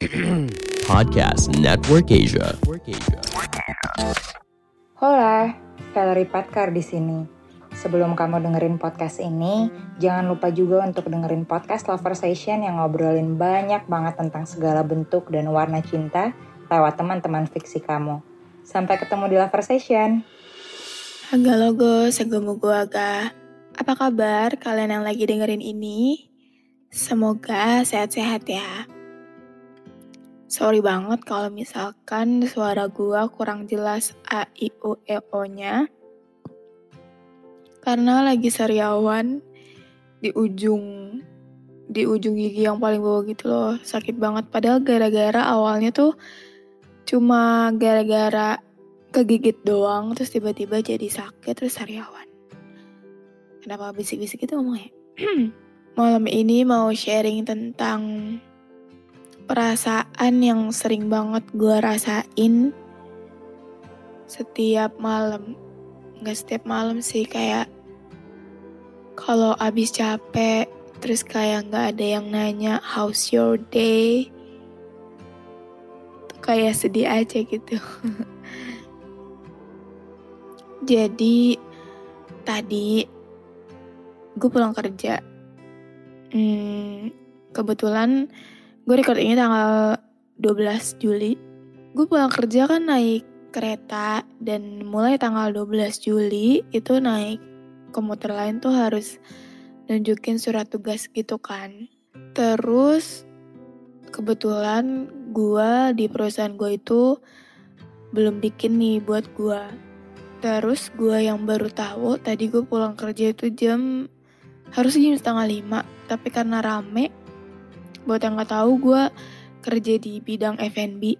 Podcast Network Asia. Hola, Valerie Patkar di sini. Sebelum kamu dengerin podcast ini, jangan lupa juga untuk dengerin podcast Lover Session yang ngobrolin banyak banget tentang segala bentuk dan warna cinta lewat teman-teman fiksi kamu. Sampai ketemu di Lover Session. Halo logo, segumu gua aga. Apa kabar kalian yang lagi dengerin ini? Semoga sehat-sehat ya. Sorry banget kalau misalkan suara gua kurang jelas A, I, U, E, O-nya. Karena lagi sariawan di ujung di ujung gigi yang paling bawah gitu loh. Sakit banget padahal gara-gara awalnya tuh cuma gara-gara kegigit doang terus tiba-tiba jadi sakit terus sariawan. Kenapa bisik-bisik gitu ngomongnya? Malam ini mau sharing tentang perasaan yang sering banget gue rasain setiap malam. Nggak setiap malam sih, kayak kalau abis capek, terus kayak nggak ada yang nanya, how's your day? Kayak sedih aja gitu. Jadi, tadi gue pulang kerja. Hmm, kebetulan Gue record ini tanggal 12 Juli. Gue pulang kerja kan naik kereta dan mulai tanggal 12 Juli itu naik komuter lain tuh harus nunjukin surat tugas gitu kan. Terus kebetulan gue di perusahaan gue itu belum bikin nih buat gue. Terus gue yang baru tahu tadi gue pulang kerja itu jam harus jam setengah lima, tapi karena rame Buat yang gak tahu, gue kerja di bidang F&B.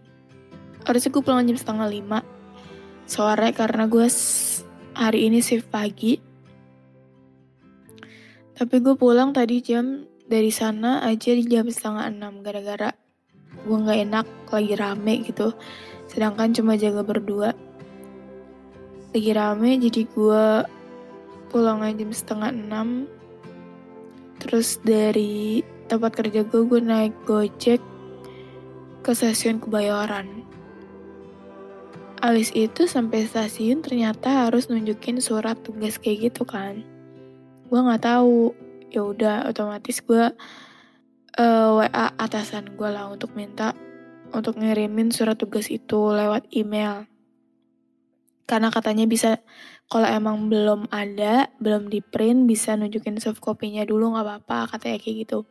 Harusnya gue pulang jam setengah lima sore karena gue hari ini shift pagi. Tapi gue pulang tadi jam dari sana aja di jam setengah enam gara-gara gue nggak enak lagi rame gitu. Sedangkan cuma jaga berdua. Lagi rame jadi gue pulang aja jam setengah enam. Terus dari tempat kerja gue, gue naik gojek ke stasiun Kebayoran. Alis itu sampai stasiun ternyata harus nunjukin surat tugas kayak gitu kan. Gue nggak tahu. Ya udah otomatis gue uh, WA atasan gue lah untuk minta untuk ngirimin surat tugas itu lewat email. Karena katanya bisa kalau emang belum ada, belum di print, bisa nunjukin soft copy-nya dulu nggak apa-apa, katanya kayak gitu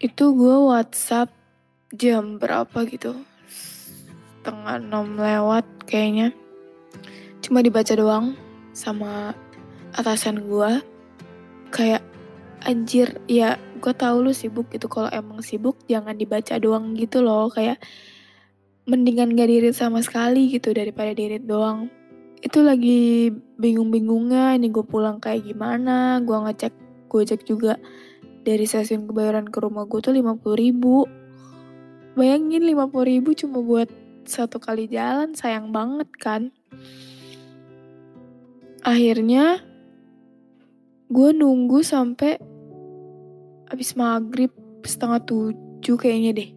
itu gue WhatsApp jam berapa gitu? Setengah enam lewat kayaknya. Cuma dibaca doang sama atasan gue kayak anjir ya gue tahu lu sibuk gitu. Kalau emang sibuk jangan dibaca doang gitu loh. Kayak mendingan gak dirit sama sekali gitu daripada dirit doang. Itu lagi bingung-bingungnya ini gue pulang kayak gimana? Gue ngecek gue cek juga dari stasiun kebayoran ke rumah gue tuh 50 ribu. Bayangin 50 ribu cuma buat satu kali jalan, sayang banget kan. Akhirnya gue nunggu sampai habis maghrib setengah tujuh kayaknya deh.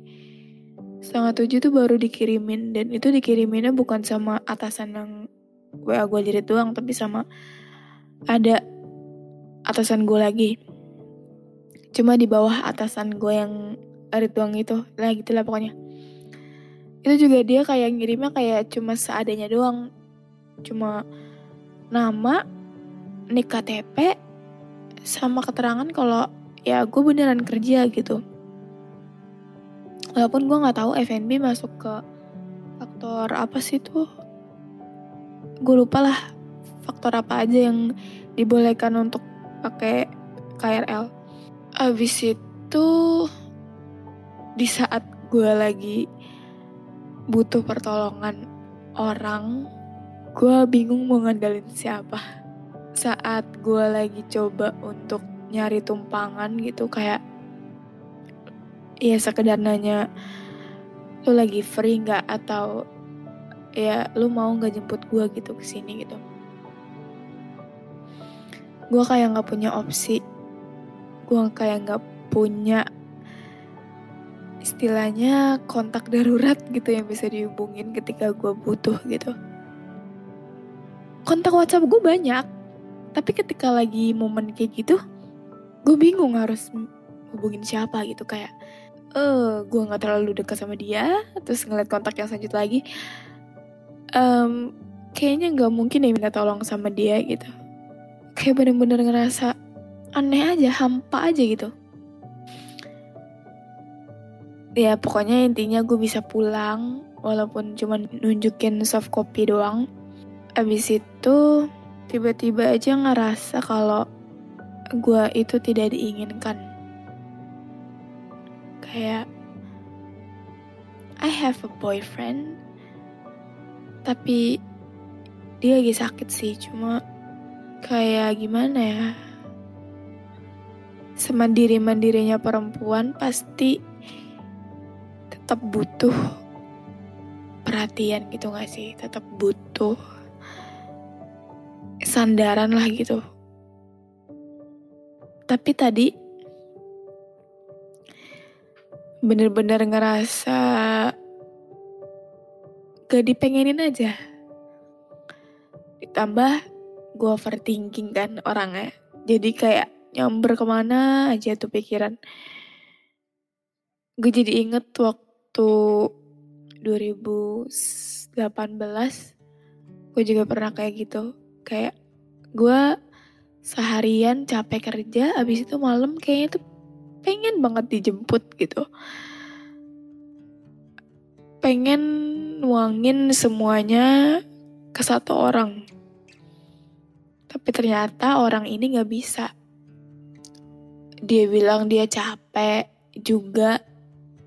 Setengah tujuh tuh baru dikirimin dan itu dikiriminnya bukan sama atasan yang WA gue jadi doang tapi sama ada atasan gue lagi cuma di bawah atasan gue yang Ridwan itu. Lah gitulah pokoknya. Itu juga dia kayak ngirimnya kayak cuma seadanya doang. Cuma nama nik KTP sama keterangan kalau ya gue beneran kerja gitu. Walaupun gue nggak tahu FNB masuk ke faktor apa sih tuh gue lupa lah faktor apa aja yang dibolehkan untuk pakai KRL. Abis itu di saat gue lagi butuh pertolongan orang, gue bingung mau ngandalin siapa. Saat gue lagi coba untuk nyari tumpangan gitu kayak ya sekedar nanya lu lagi free nggak? Atau ya lu mau nggak jemput gue gitu ke sini? gitu. Gue kayak nggak punya opsi gue kayak nggak punya istilahnya kontak darurat gitu yang bisa dihubungin ketika gue butuh gitu. Kontak WhatsApp gue banyak tapi ketika lagi momen kayak gitu gue bingung harus hubungin siapa gitu kayak eh uh, gue nggak terlalu dekat sama dia terus ngeliat kontak yang selanjutnya lagi. Um, kayaknya nggak mungkin ya minta tolong sama dia gitu. Kayak bener-bener ngerasa aneh aja hampa aja gitu. Ya pokoknya intinya gue bisa pulang walaupun cuma nunjukin soft copy doang. Abis itu tiba-tiba aja ngerasa kalau gue itu tidak diinginkan. Kayak I have a boyfriend tapi dia lagi sakit sih cuma kayak gimana ya semandiri mandirinya perempuan pasti tetap butuh perhatian gitu gak sih? Tetap butuh sandaran lah gitu. Tapi tadi bener-bener ngerasa gak dipengenin aja. Ditambah gue overthinking kan orangnya. Jadi kayak nyamber ke mana aja tuh pikiran. Gue jadi inget waktu 2018 gue juga pernah kayak gitu. Kayak gue seharian capek kerja abis itu malam kayaknya tuh pengen banget dijemput gitu. Pengen nuangin semuanya ke satu orang. Tapi ternyata orang ini gak bisa dia bilang dia capek juga.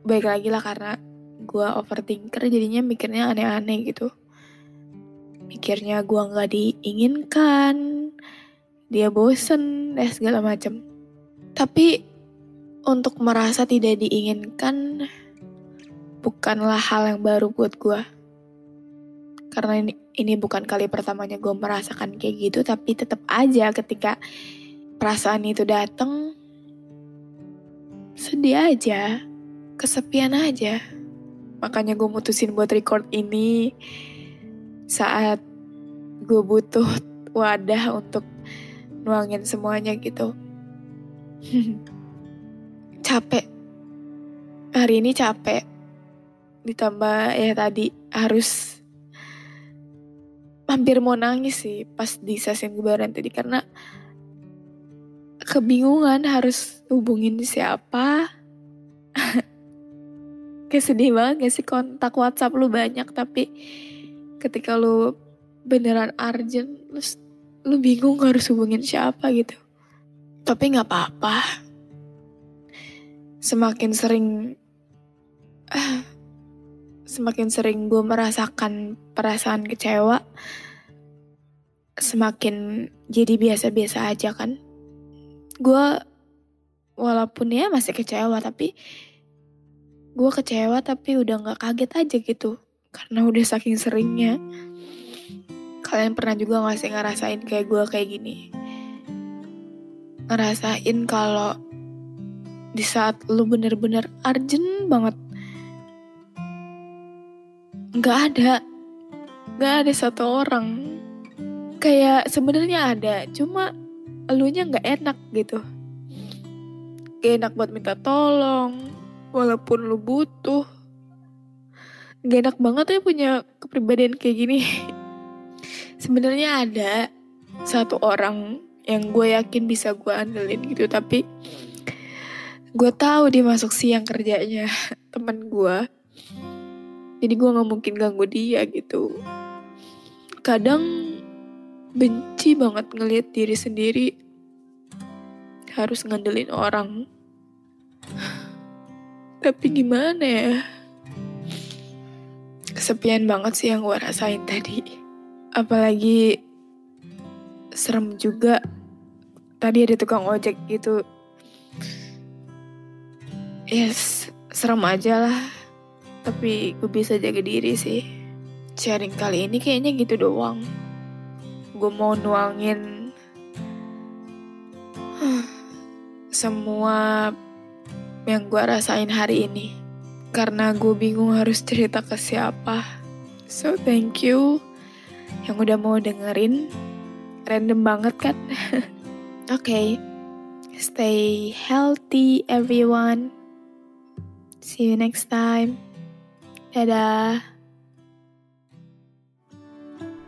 Baik lagi lah karena gue overthinker jadinya mikirnya aneh-aneh gitu. Mikirnya gue nggak diinginkan dia bosen dan segala macem. Tapi untuk merasa tidak diinginkan bukanlah hal yang baru buat gue karena ini ini bukan kali pertamanya gue merasakan kayak gitu tapi tetap aja ketika perasaan itu datang sedih aja kesepian aja makanya gue mutusin buat record ini saat gue butuh wadah untuk nuangin semuanya gitu. capek. Hari ini capek. Ditambah ya tadi harus hampir mau nangis sih pas di sesi lebaran tadi karena kebingungan harus hubungin siapa. Kayak sedih banget gak sih kontak WhatsApp lu banyak tapi ketika lu beneran urgent terus lu bingung harus hubungin siapa gitu. Tapi nggak apa-apa. Semakin sering semakin sering gue merasakan perasaan kecewa semakin jadi biasa-biasa aja kan gue walaupun ya masih kecewa tapi gue kecewa tapi udah nggak kaget aja gitu karena udah saking seringnya. Kalian pernah juga gak sih ngerasain kayak gue kayak gini? Ngerasain kalau di saat lu bener-bener urgent banget. Gak ada. Gak ada satu orang. Kayak sebenarnya ada, cuma elunya gak enak gitu. Gak enak buat minta tolong, walaupun lu butuh gak enak banget ya punya kepribadian kayak gini. Sebenarnya ada satu orang yang gue yakin bisa gue andelin gitu, tapi gue tahu dia masuk siang kerjanya temen gue. Jadi gue nggak mungkin ganggu dia gitu. Kadang benci banget ngelihat diri sendiri harus ngandelin orang. Tapi gimana ya? Kesepian banget sih yang gue rasain tadi. Apalagi serem juga. Tadi ada tukang ojek gitu. Yes, serem aja lah. Tapi gue bisa jaga diri sih. Sharing kali ini kayaknya gitu doang. Gue mau nuangin semua yang gue rasain hari ini. Karena gue bingung harus cerita ke siapa. So thank you yang udah mau dengerin. Random banget kan? Oke, okay. stay healthy everyone. See you next time. Dadah.